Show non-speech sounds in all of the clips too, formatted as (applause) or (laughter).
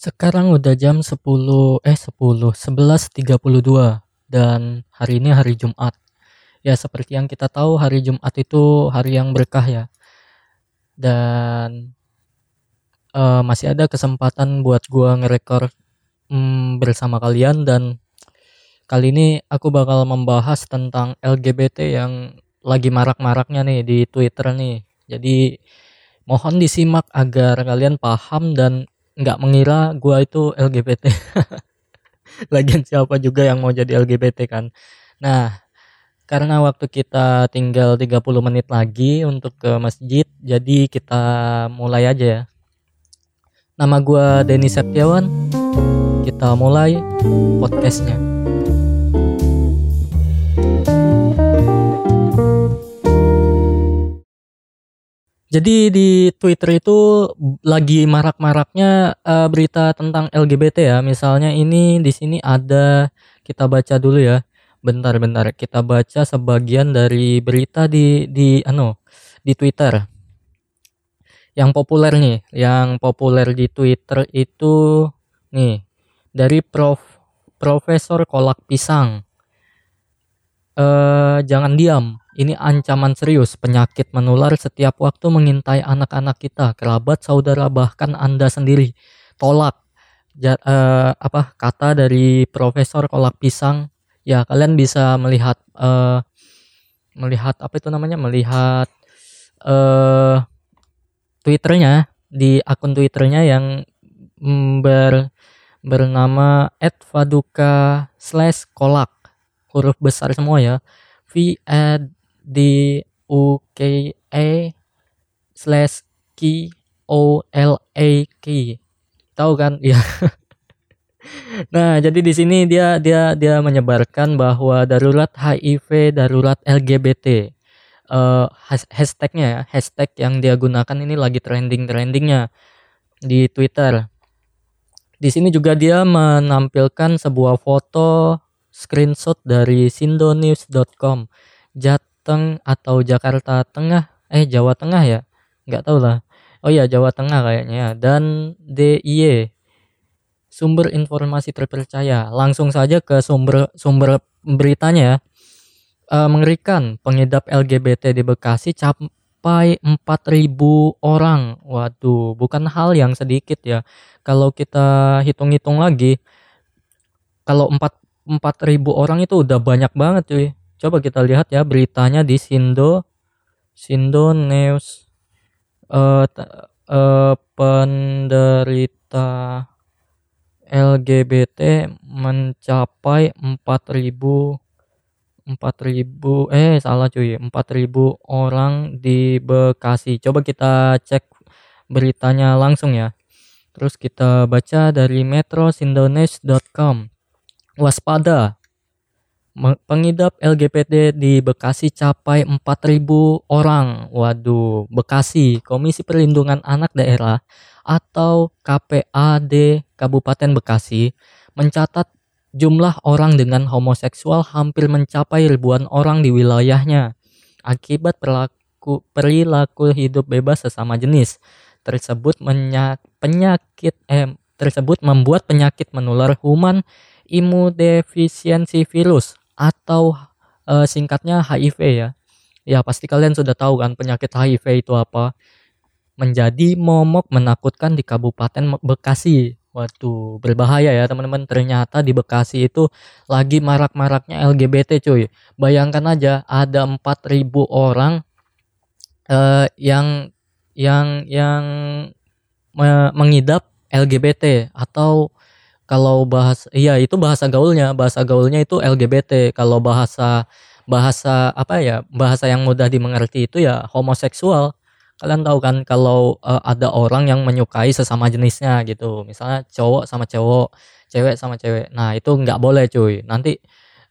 Sekarang udah jam 10 eh 10 11.32 dan hari ini hari Jumat. Ya seperti yang kita tahu hari Jumat itu hari yang berkah ya. Dan uh, masih ada kesempatan buat gua ngerekor um, bersama kalian dan kali ini aku bakal membahas tentang LGBT yang lagi marak-maraknya nih di Twitter nih. Jadi mohon disimak agar kalian paham dan nggak mengira gua itu LGBT (laughs) lagian siapa juga yang mau jadi LGBT kan. Nah karena waktu kita tinggal 30 menit lagi untuk ke masjid jadi kita mulai aja ya. Nama gua Denny Septiawan. Kita mulai podcastnya Jadi di Twitter itu lagi marak-maraknya uh, berita tentang LGBT ya. Misalnya ini di sini ada kita baca dulu ya. Bentar-bentar kita baca sebagian dari berita di di ano di Twitter. Yang populer nih, yang populer di Twitter itu nih dari Prof Profesor Kolak Pisang. Eh jangan diam ini ancaman serius, penyakit menular setiap waktu mengintai anak-anak kita, kerabat, saudara, bahkan Anda sendiri. Tolak. Ja, uh, apa kata dari Profesor Kolak Pisang? Ya, kalian bisa melihat uh, melihat apa itu namanya? Melihat uh, Twitternya di akun Twitternya yang ber bernama @faduka slash kolak huruf besar semua ya v di UKE slash K O L A K. Tahu kan? Ya (laughs) nah jadi di sini dia dia dia menyebarkan bahwa darurat HIV darurat LGBT uh, hashtagnya ya hashtag yang dia gunakan ini lagi trending trendingnya di Twitter. Di sini juga dia menampilkan sebuah foto screenshot dari sindonews.com Jat Jateng atau Jakarta Tengah? Eh Jawa Tengah ya? Nggak tahu lah. Oh ya Jawa Tengah kayaknya ya. dan DIY sumber informasi terpercaya. Langsung saja ke sumber sumber beritanya ya. E, mengerikan pengidap LGBT di Bekasi sampai 4000 orang. Waduh bukan hal yang sedikit ya. Kalau kita hitung-hitung lagi kalau 4 4000 orang itu udah banyak banget cuy Coba kita lihat ya beritanya di Sindo Sindo News uh, uh, penderita LGBT mencapai 4000 4000 eh salah cuy 4000 orang di Bekasi. Coba kita cek beritanya langsung ya. Terus kita baca dari metrosindonews.com. Waspada Pengidap LGBT di Bekasi capai 4.000 orang. Waduh, Bekasi, Komisi Perlindungan Anak Daerah atau KPAD Kabupaten Bekasi mencatat jumlah orang dengan homoseksual hampir mencapai ribuan orang di wilayahnya akibat perilaku, perilaku hidup bebas sesama jenis tersebut penyakit eh, tersebut membuat penyakit menular human imunodefisiensi virus atau uh, singkatnya HIV ya. Ya pasti kalian sudah tahu kan penyakit HIV itu apa. Menjadi momok menakutkan di Kabupaten Bekasi. Waduh, berbahaya ya teman-teman. Ternyata di Bekasi itu lagi marak-maraknya LGBT cuy. Bayangkan aja ada 4000 orang uh, yang yang yang mengidap LGBT atau kalau bahas iya itu bahasa gaulnya. Bahasa gaulnya itu LGBT kalau bahasa bahasa apa ya bahasa yang mudah dimengerti itu ya homoseksual. Kalian tahu kan kalau uh, ada orang yang menyukai sesama jenisnya gitu. Misalnya cowok sama cowok cewek sama cewek. Nah itu nggak boleh cuy. Nanti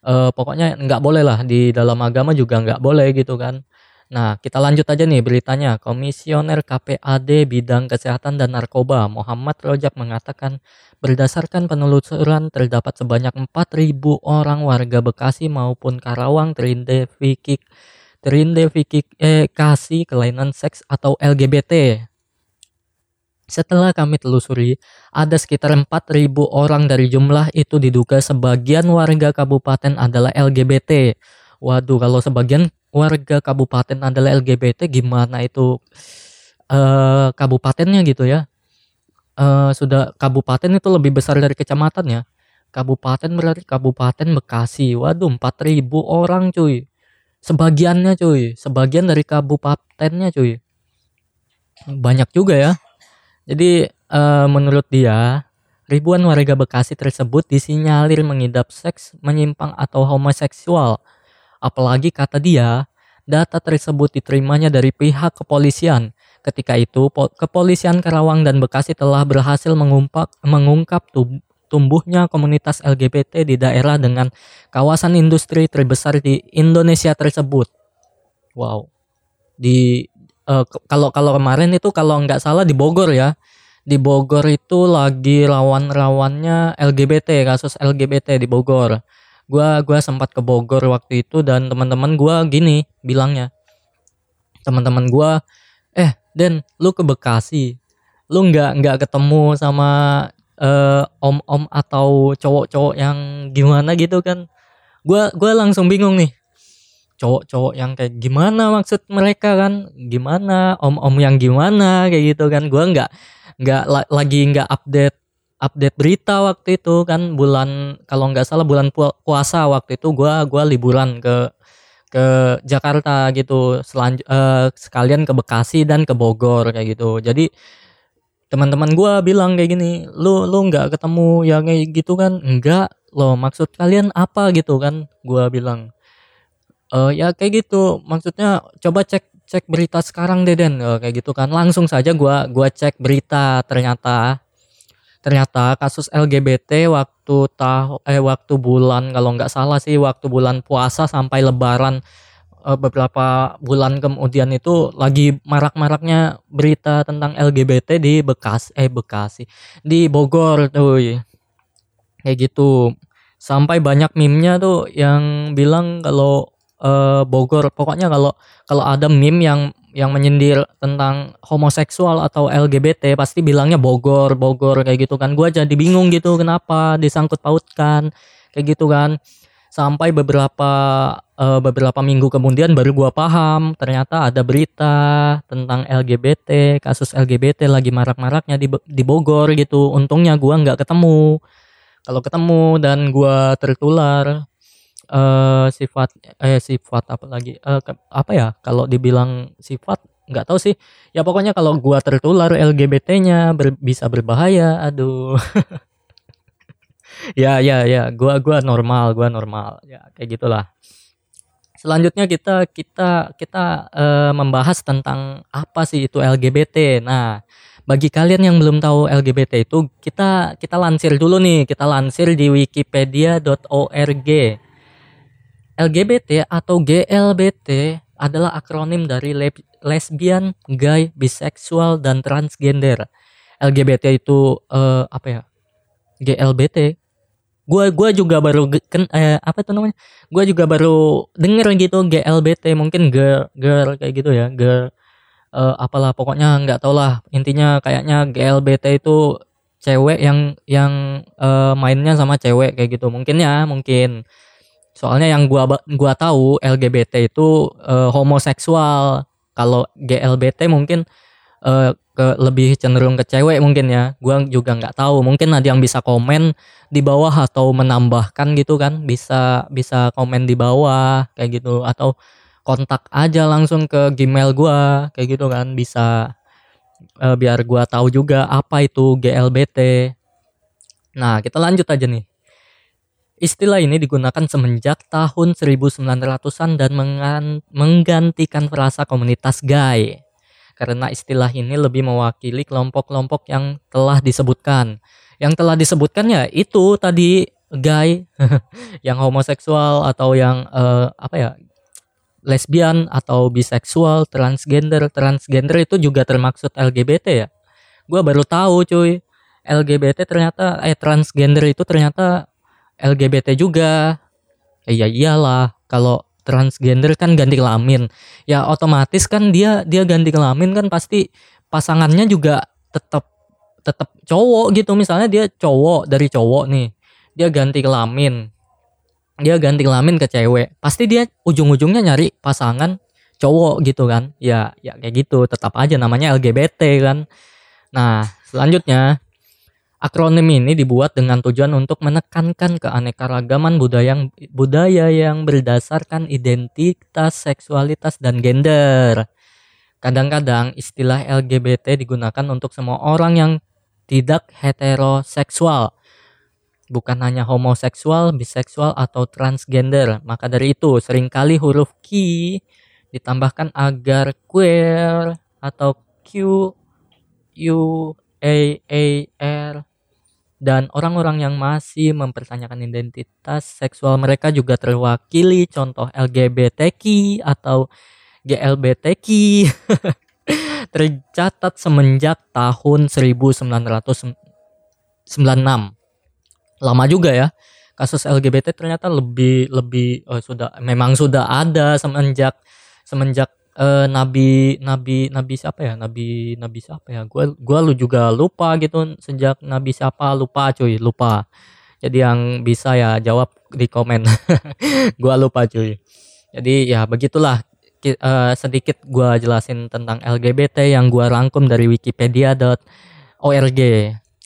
uh, pokoknya nggak boleh lah di dalam agama juga nggak boleh gitu kan Nah, kita lanjut aja nih beritanya. Komisioner KPAD Bidang Kesehatan dan Narkoba Muhammad Rojak mengatakan berdasarkan penelusuran terdapat sebanyak 4.000 orang warga Bekasi maupun Karawang terindikasi eh, kelainan seks atau LGBT. Setelah kami telusuri, ada sekitar 4.000 orang dari jumlah itu diduga sebagian warga kabupaten adalah LGBT. Waduh, kalau sebagian warga kabupaten adalah LGBT gimana itu uh, kabupatennya gitu ya? Uh, sudah kabupaten itu lebih besar dari kecamatan ya. Kabupaten berarti Kabupaten Bekasi. Waduh, 4000 orang cuy. Sebagiannya cuy, sebagian dari kabupatennya cuy. Banyak juga ya. Jadi uh, menurut dia, ribuan warga Bekasi tersebut disinyalir mengidap seks menyimpang atau homoseksual. Apalagi kata dia, data tersebut diterimanya dari pihak kepolisian. Ketika itu, kepolisian Karawang dan Bekasi telah berhasil mengungkap, mengungkap tumbuhnya komunitas LGBT di daerah dengan kawasan industri terbesar di Indonesia tersebut. Wow. Di uh, kalau kalau kemarin itu kalau nggak salah di Bogor ya di Bogor itu lagi rawan-rawannya LGBT kasus LGBT di Bogor gua gua sempat ke Bogor waktu itu dan teman-teman gua gini bilangnya. Teman-teman gua eh Den lu ke Bekasi. Lu nggak nggak ketemu sama uh, om-om atau cowok-cowok yang gimana gitu kan? Gua gua langsung bingung nih. Cowok-cowok yang kayak gimana maksud mereka kan? Gimana? Om-om yang gimana? Kayak gitu kan. Gue nggak nggak la lagi nggak update update berita waktu itu kan bulan kalau nggak salah bulan puasa waktu itu gue gua liburan ke ke Jakarta gitu selanjut uh, sekalian ke Bekasi dan ke Bogor kayak gitu. Jadi teman-teman gue bilang kayak gini lu lu nggak ketemu yang kayak gitu kan? Enggak lo maksud kalian apa? gitu kan gue bilang. Uh, ya kayak gitu maksudnya coba cek cek berita sekarang deh Den. Uh, kayak gitu kan langsung saja gua gua cek berita ternyata ternyata kasus LGBT waktu tahu eh waktu bulan kalau nggak salah sih waktu bulan puasa sampai lebaran uh, beberapa bulan kemudian itu lagi marak-maraknya berita tentang LGBT di Bekas eh Bekasi di Bogor tuh kayak gitu sampai banyak meme-nya tuh yang bilang kalau uh, Bogor. Pokoknya kalau kalau ada meme yang yang menyindir tentang homoseksual atau LGBT pasti bilangnya Bogor, Bogor kayak gitu kan. Gua jadi bingung gitu kenapa disangkut pautkan kayak gitu kan. Sampai beberapa uh, beberapa minggu kemudian baru gua paham ternyata ada berita tentang LGBT, kasus LGBT lagi marak-maraknya di di Bogor gitu. Untungnya gua nggak ketemu. Kalau ketemu dan gua tertular uh, sifat eh sifat apa lagi? Uh, ke, apa ya? Kalau dibilang sifat nggak tahu sih. Ya pokoknya kalau gua tertular LGBT-nya ber, bisa berbahaya. Aduh. (laughs) Ya ya ya. Gua gua normal gua normal. Ya kayak gitulah. Selanjutnya kita kita kita uh, membahas tentang apa sih itu LGBT nah bagi kalian yang belum tahu LGBT itu kita kita lansir dulu nih. Kita lansir di wikipedia.org LGBT atau GLBT adalah akronim dari lesbian, gay, bisexual, dan transgender. LGBT itu uh, apa ya? GLBT. Gua gua juga baru ken, eh, apa itu namanya? Gua juga baru denger gitu GLBT mungkin girl girl kayak gitu ya, girl uh, apalah pokoknya nggak tau lah intinya kayaknya GLBT itu cewek yang yang uh, mainnya sama cewek kayak gitu mungkin ya mungkin Soalnya yang gua gua tahu LGBT itu uh, homoseksual. Kalau GLBT mungkin uh, ke lebih cenderung ke cewek mungkin ya. Gua juga nggak tahu. Mungkin ada yang bisa komen di bawah atau menambahkan gitu kan. Bisa bisa komen di bawah kayak gitu atau kontak aja langsung ke Gmail gua kayak gitu kan bisa uh, biar gua tahu juga apa itu GLBT. Nah, kita lanjut aja nih. Istilah ini digunakan semenjak tahun 1900-an dan menggantikan frasa komunitas gay. Karena istilah ini lebih mewakili kelompok-kelompok yang telah disebutkan. Yang telah disebutkan ya itu tadi gay, (laughs) yang homoseksual atau yang uh, apa ya lesbian atau biseksual, transgender, transgender itu juga termaksud LGBT ya. Gua baru tahu cuy, LGBT ternyata eh transgender itu ternyata LGBT juga. Eh, ya iyalah kalau transgender kan ganti kelamin. Ya otomatis kan dia dia ganti kelamin kan pasti pasangannya juga tetap tetap cowok gitu. Misalnya dia cowok dari cowok nih dia ganti kelamin. Dia ganti kelamin ke cewek. Pasti dia ujung-ujungnya nyari pasangan cowok gitu kan. Ya ya kayak gitu. Tetap aja namanya LGBT kan. Nah selanjutnya akronim ini dibuat dengan tujuan untuk menekankan keanekaragaman budaya yang budaya yang berdasarkan identitas seksualitas dan gender kadang-kadang istilah LGBT digunakan untuk semua orang yang tidak heteroseksual bukan hanya homoseksual, biseksual, atau transgender. Maka dari itu, sering kali huruf Q ditambahkan agar queer atau Q, U, A, A, R, dan orang-orang yang masih mempertanyakan identitas seksual mereka juga terwakili contoh LGBTQ atau GLBTQ (laughs) tercatat semenjak tahun 1996 lama juga ya kasus LGBT ternyata lebih lebih oh, sudah memang sudah ada semenjak semenjak uh, nabi nabi nabi siapa ya? Nabi nabi siapa ya? Gua gua lu juga lupa gitu sejak nabi siapa. Lupa cuy lupa. Jadi yang bisa ya jawab di komen. (laughs) Gua lupa cuy. Jadi ya begitulah. Uh, sedikit gua jelasin tentang LGBT yang gua rangkum dari wikipedia.org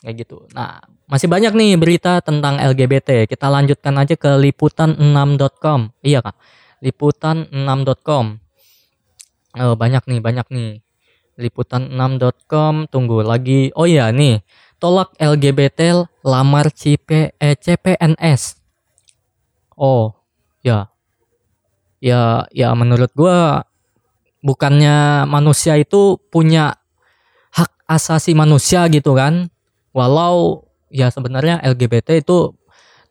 kayak gitu. Nah masih banyak nih berita tentang LGBT. Kita lanjutkan aja ke liputan6.com. Iya kak, liputan6.com. Oh, banyak nih, banyak nih. Liputan6.com. Tunggu lagi. Oh iya nih, tolak LGBT lamar CP, eh, CPNS. Oh, ya. Ya, ya menurut gua bukannya manusia itu punya hak asasi manusia gitu kan. Walau ya sebenarnya LGBT itu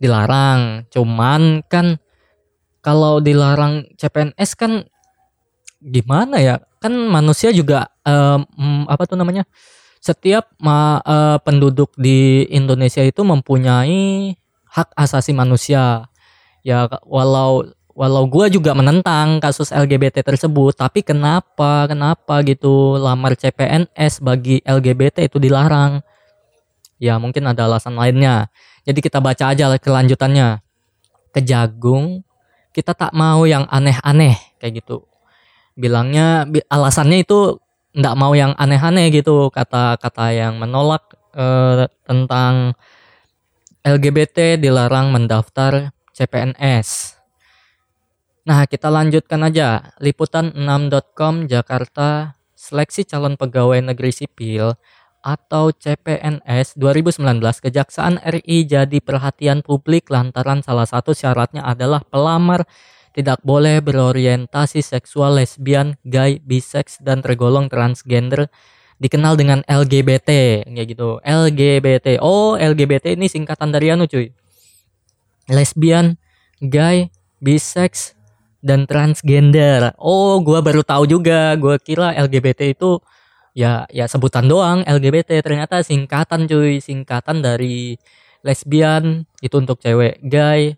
dilarang cuman kan kalau dilarang CPNS kan gimana ya kan manusia juga um, apa tuh namanya setiap ma, uh, penduduk di Indonesia itu mempunyai hak asasi manusia ya walau walau gue juga menentang kasus LGBT tersebut tapi kenapa kenapa gitu lamar CPNS bagi LGBT itu dilarang Ya mungkin ada alasan lainnya. Jadi kita baca aja kelanjutannya. Kejagung, kita tak mau yang aneh-aneh kayak gitu. Bilangnya alasannya itu ndak mau yang aneh-aneh gitu kata-kata yang menolak eh, tentang LGBT dilarang mendaftar CPNS. Nah, kita lanjutkan aja. Liputan6.com Jakarta seleksi calon pegawai negeri sipil atau CPNS 2019 Kejaksaan RI jadi perhatian publik lantaran salah satu syaratnya adalah pelamar tidak boleh berorientasi seksual lesbian, gay, biseks dan tergolong transgender dikenal dengan LGBT kayak gitu. LGBT. Oh, LGBT ini singkatan dari anu cuy. Lesbian, gay, biseks dan transgender. Oh, gua baru tahu juga. Gua kira LGBT itu ya ya sebutan doang LGBT ternyata singkatan cuy singkatan dari lesbian itu untuk cewek gay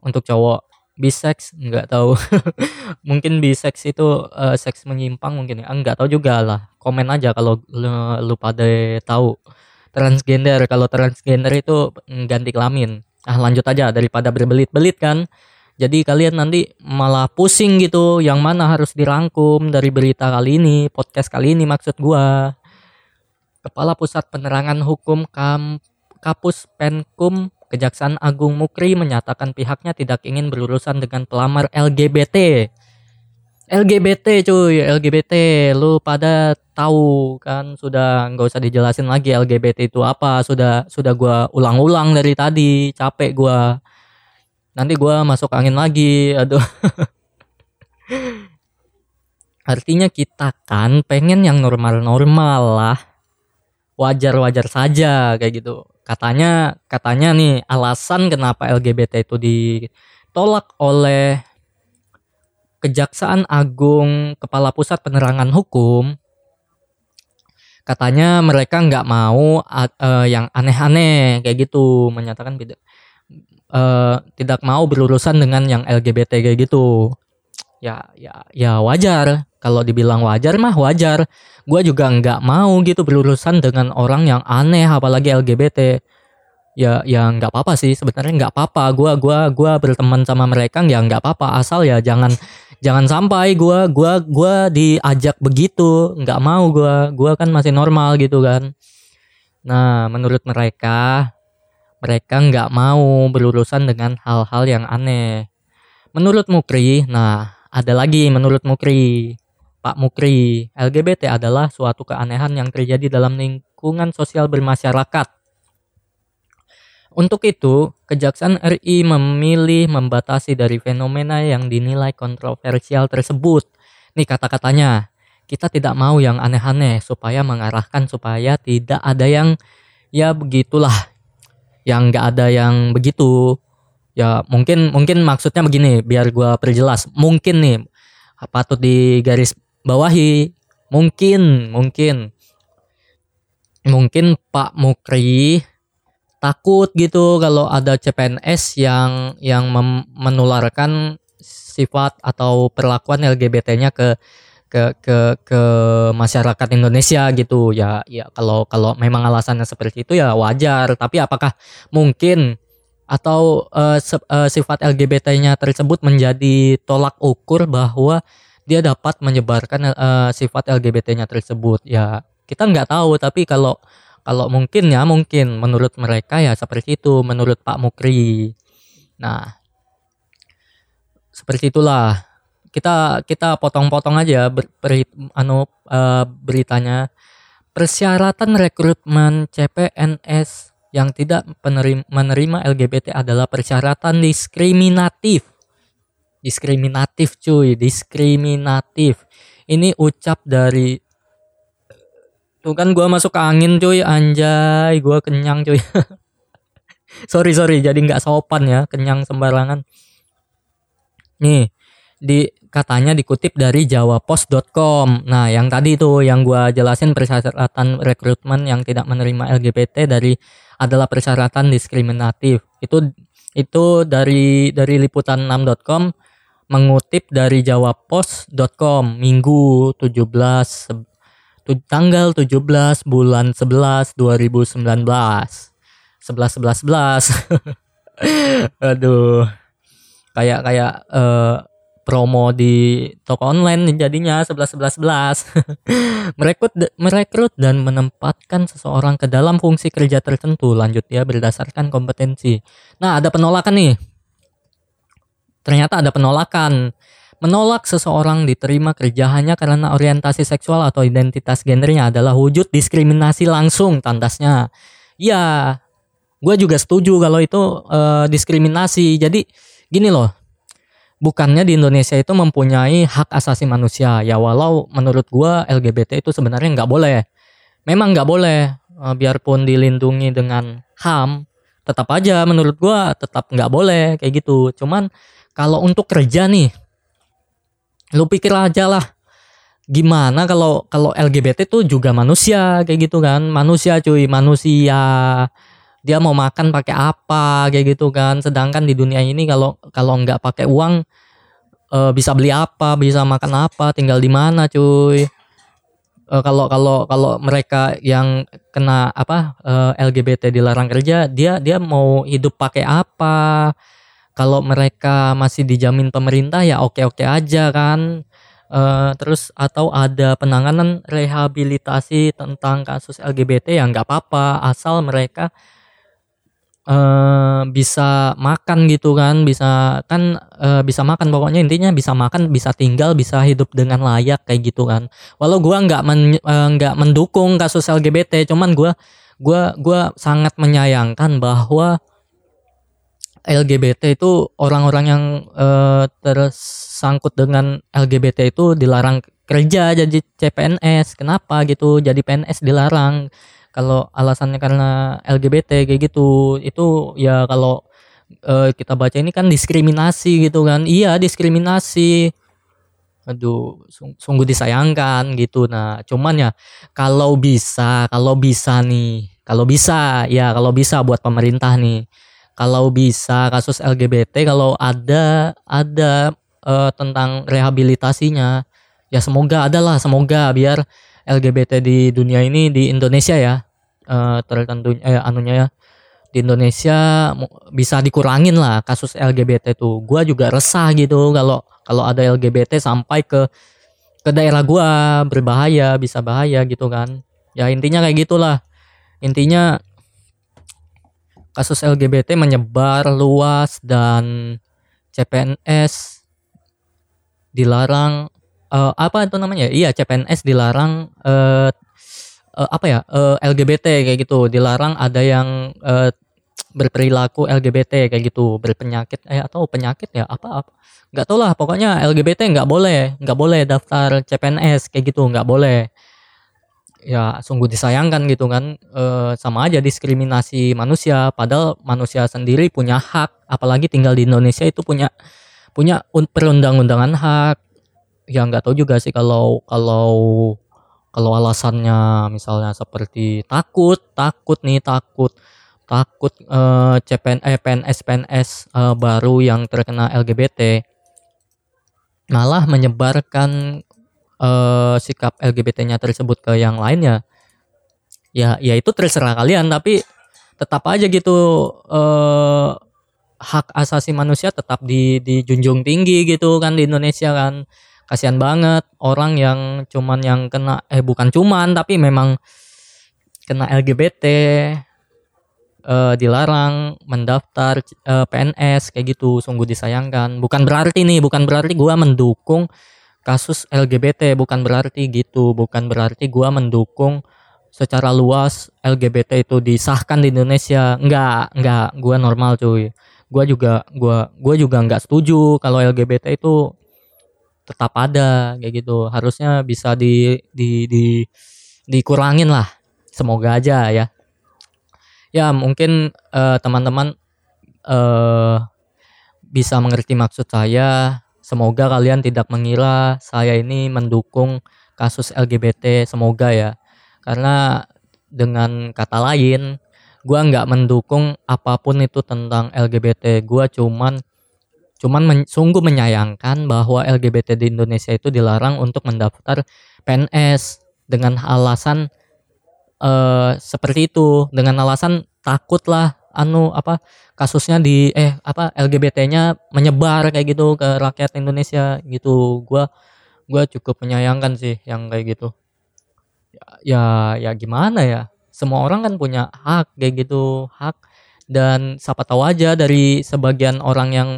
untuk cowok bisex nggak tahu. (laughs) Mungkin bisex itu uh, seks menyimpang mungkin ya. Nggak tahu juga lah. Komen aja kalau lu, lu pada tahu. Transgender kalau transgender itu ganti kelamin. Ah lanjut aja daripada berbelit-belit kan. Jadi kalian nanti malah pusing gitu yang mana harus dirangkum dari berita kali ini, podcast kali ini maksud gua. Kepala Pusat Penerangan Hukum Kam Kapus Penkum Kejaksaan Agung Mukri menyatakan pihaknya tidak ingin berurusan dengan pelamar LGBT. LGBT cuy, LGBT, lu pada tahu kan sudah nggak usah dijelasin lagi LGBT itu apa, sudah sudah gua ulang-ulang dari tadi, capek gua. Nanti gue masuk angin lagi aduh. (laughs) Artinya kita kan pengen yang normal-normal lah. Wajar-wajar saja kayak gitu katanya katanya nih alasan kenapa LGBT itu ditolak oleh Kejaksaan Agung Kepala Pusat Penerangan Hukum katanya mereka nggak mau uh, yang aneh-aneh kayak gitu menyatakan beda uh, tidak mau berurusan dengan yang LGBT kayak gitu. Ya ya ya wajar. Kalau dibilang wajar mah wajar. Gue juga nggak mau gitu berurusan dengan orang yang aneh apalagi LGBT ya ya nggak apa-apa sih. Sebenarnya nggak apa-apa. Gue gua gua berteman sama mereka ya nggak apa-apa. Asal ya jangan jangan sampai gue gua gua diajak begitu. Nggak mau gue gue kan masih normal gitu kan. Nah menurut mereka mereka nggak mau berurusan dengan hal-hal yang aneh. Menurut Mukri nah ada lagi menurut Mukri Pak Mukri, LGBT adalah suatu keanehan yang terjadi dalam lingkungan sosial bermasyarakat. Untuk itu, Kejaksaan RI memilih membatasi dari fenomena yang dinilai kontroversial tersebut. Nih kata-katanya, kita tidak mau yang aneh-aneh supaya mengarahkan supaya tidak ada yang ya begitulah, yang nggak ada yang begitu. Ya mungkin mungkin maksudnya begini, biar gua perjelas. Mungkin nih patut di garis bawahi mungkin mungkin. Mungkin Pak Mukri takut gitu kalau ada CPNS yang yang menularkan sifat atau perlakuan LGBT-nya ke ke ke ke masyarakat Indonesia gitu. Ya ya kalau kalau memang alasannya seperti itu ya wajar. Tapi apakah mungkin atau uh, uh, sifat LGBT-nya tersebut menjadi tolak ukur bahwa dia dapat menyebarkan uh, sifat LGBT-nya tersebut. Ya kita nggak tahu tapi kalau kalau mungkin ya mungkin menurut mereka ya seperti itu menurut Pak Mukri. Nah seperti itulah. Kita kita potong-potong aja ber, ber, anu uh, beritanya. Persyaratan rekrutmen CPNS yang tidak menerima LGBT adalah persyaratan diskriminatif. Diskriminatif cuy diskriminatif. Ini ucap dari tuh kan gua masuk ke angin cuy anjay gua kenyang cuy. (laughs) Sorry sorry jadi nggak sopan ya kenyang sembarangan. Nih di katanya dikutip dari jawapos.com. Nah, yang tadi itu yang gua jelasin persyaratan rekrutmen yang tidak menerima LGBT dari adalah persyaratan diskriminatif. Itu itu dari dari liputan6.com mengutip dari jawabpos.com Minggu 17 tanggal 17 bulan 11 2019 11 11 11 aduh kayak kayak uh, promo di toko online jadinya 11 11 11 merekrut merekrut dan menempatkan seseorang ke dalam fungsi kerja tertentu lanjut ya berdasarkan kompetensi nah ada penolakan nih ternyata ada penolakan. Menolak seseorang diterima kerja hanya karena orientasi seksual atau identitas gendernya adalah wujud diskriminasi langsung tandasnya. Ya, gue juga setuju kalau itu uh, diskriminasi. Jadi gini loh, bukannya di Indonesia itu mempunyai hak asasi manusia. Ya walau menurut gue LGBT itu sebenarnya nggak boleh. Memang nggak boleh, uh, biarpun dilindungi dengan HAM, tetap aja menurut gue tetap nggak boleh kayak gitu. Cuman kalau untuk kerja nih, lu pikir aja lah gimana kalau kalau LGBT tuh juga manusia kayak gitu kan manusia cuy manusia dia mau makan pakai apa kayak gitu kan. Sedangkan di dunia ini kalau kalau nggak pakai uang e, bisa beli apa bisa makan apa tinggal di mana cuy. E, kalau kalau kalau mereka yang kena apa e, LGBT dilarang kerja dia dia mau hidup pakai apa? Kalau mereka masih dijamin pemerintah ya oke-oke aja kan. Uh, terus atau ada penanganan rehabilitasi tentang kasus LGBT ya nggak apa-apa. Asal mereka uh, bisa makan gitu kan bisa kan uh, bisa makan pokoknya intinya bisa makan bisa tinggal bisa hidup dengan layak kayak gitu kan walau gua nggak men, nggak uh, mendukung kasus LGBT cuman gua gua gua sangat menyayangkan bahwa LGBT itu orang-orang yang uh, tersangkut dengan LGBT itu dilarang kerja jadi CPNS. Kenapa gitu? Jadi PNS dilarang. Kalau alasannya karena LGBT kayak gitu, itu ya kalau uh, kita baca ini kan diskriminasi gitu kan. Iya, diskriminasi. Aduh, sung sungguh disayangkan gitu. Nah, cuman ya kalau bisa, kalau bisa nih, kalau bisa ya kalau bisa buat pemerintah nih kalau bisa kasus LGBT kalau ada ada uh, tentang rehabilitasinya ya semoga adalah semoga biar LGBT di dunia ini di Indonesia ya uh, tertentu eh anunya ya di Indonesia bisa dikurangin lah kasus LGBT tuh. Gua juga resah gitu kalau kalau ada LGBT sampai ke ke daerah gua berbahaya, bisa bahaya gitu kan. Ya intinya kayak gitulah. Intinya kasus LGBT menyebar luas dan CPNS dilarang uh, apa itu namanya? Iya, CPNS dilarang uh, uh, apa ya? Uh, LGBT kayak gitu. Dilarang ada yang uh, berperilaku LGBT kayak gitu. Berpenyakit eh atau penyakit ya apa apa. Nggak tau lah pokoknya LGBT nggak boleh. Nggak boleh daftar CPNS kayak gitu nggak boleh. Ya sungguh disayangkan gitu kan. E, sama aja diskriminasi manusia. Padahal manusia sendiri punya hak. Apalagi tinggal di Indonesia itu punya punya perundang-undangan hak ya nggak tahu juga sih kalau kalau kalau alasannya misalnya seperti takut takut nih takut takut uh, eh, CPN eh, PNS PNS uh, baru yang terkena LGBT malah menyebarkan uh, sikap LGBT-nya tersebut ke yang lainnya. Ya ya itu terserah kalian tapi tetap aja gitu uh, hak asasi manusia tetap di dijunjung tinggi gitu kan di Indonesia kan kasihan banget orang yang cuman yang kena eh bukan cuman tapi memang kena LGBT uh, dilarang mendaftar uh, eh, PNS kayak gitu. Sungguh disayangkan. Bukan berarti nih bukan berarti gua mendukung kasus LGBT bukan berarti gitu. Bukan berarti gua mendukung secara luas LGBT itu disahkan di Indonesia. Enggak enggak. Gua normal cuy. Gua juga gua gua juga enggak setuju kalau LGBT itu tetap ada kayak gitu harusnya bisa di di di dikurangin lah semoga aja ya ya mungkin uh, teman-teman uh, bisa mengerti maksud saya. Semoga kalian tidak mengira saya ini mendukung kasus LGBT. Semoga ya, karena dengan kata lain, gua nggak mendukung apa pun itu tentang LGBT. Gua cuman cuman men, sungguh menyayangkan bahwa LGBT di Indonesia itu dilarang untuk mendaftar PNS dengan alasan uh, seperti itu. Dengan alasan takut lah anu apa kasusnya di eh apa LGBT-nya menyebar kayak gitu ke rakyat Indonesia gitu. Gua gua cukup menyayangkan sih yang kayak gitu. Ya ya, ya gimana ya? Semua orang kan punya hak kayak gitu hak. Dan siapa tahu aja dari sebagian orang yang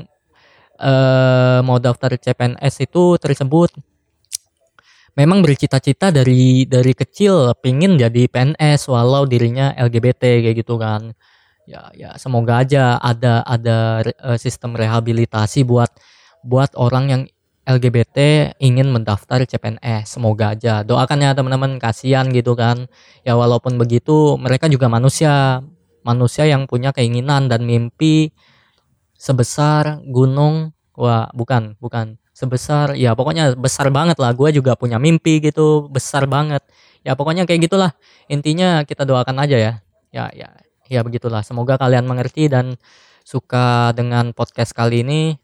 uh, mau daftar CPNS itu tersebut memang bercita-cita dari dari kecil pingin jadi PNS walau dirinya LGBT kayak gitu kan. Ya ya semoga aja ada ada uh, sistem rehabilitasi buat buat orang yang LGBT ingin mendaftar CPNS semoga aja. Doakan ya teman-teman. Kasihan gitu kan. Ya walaupun begitu mereka juga manusia. Manusia yang punya keinginan dan mimpi sebesar gunung. Wah bukan bukan. Sebesar ya pokoknya besar banget lah. Gue juga punya mimpi gitu besar banget. Ya pokoknya kayak gitulah. Intinya kita doakan aja ya. Ya ya ya begitulah. Semoga kalian mengerti dan suka dengan podcast kali ini.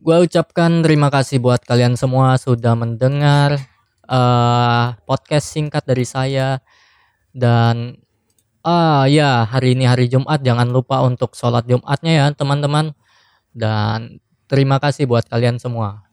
Gue ucapkan terima kasih buat kalian semua sudah mendengar uh, podcast singkat dari saya. Dan ah ya hari ini hari Jumat jangan lupa untuk sholat Jumatnya ya teman-teman dan Terima kasih buat kalian semua.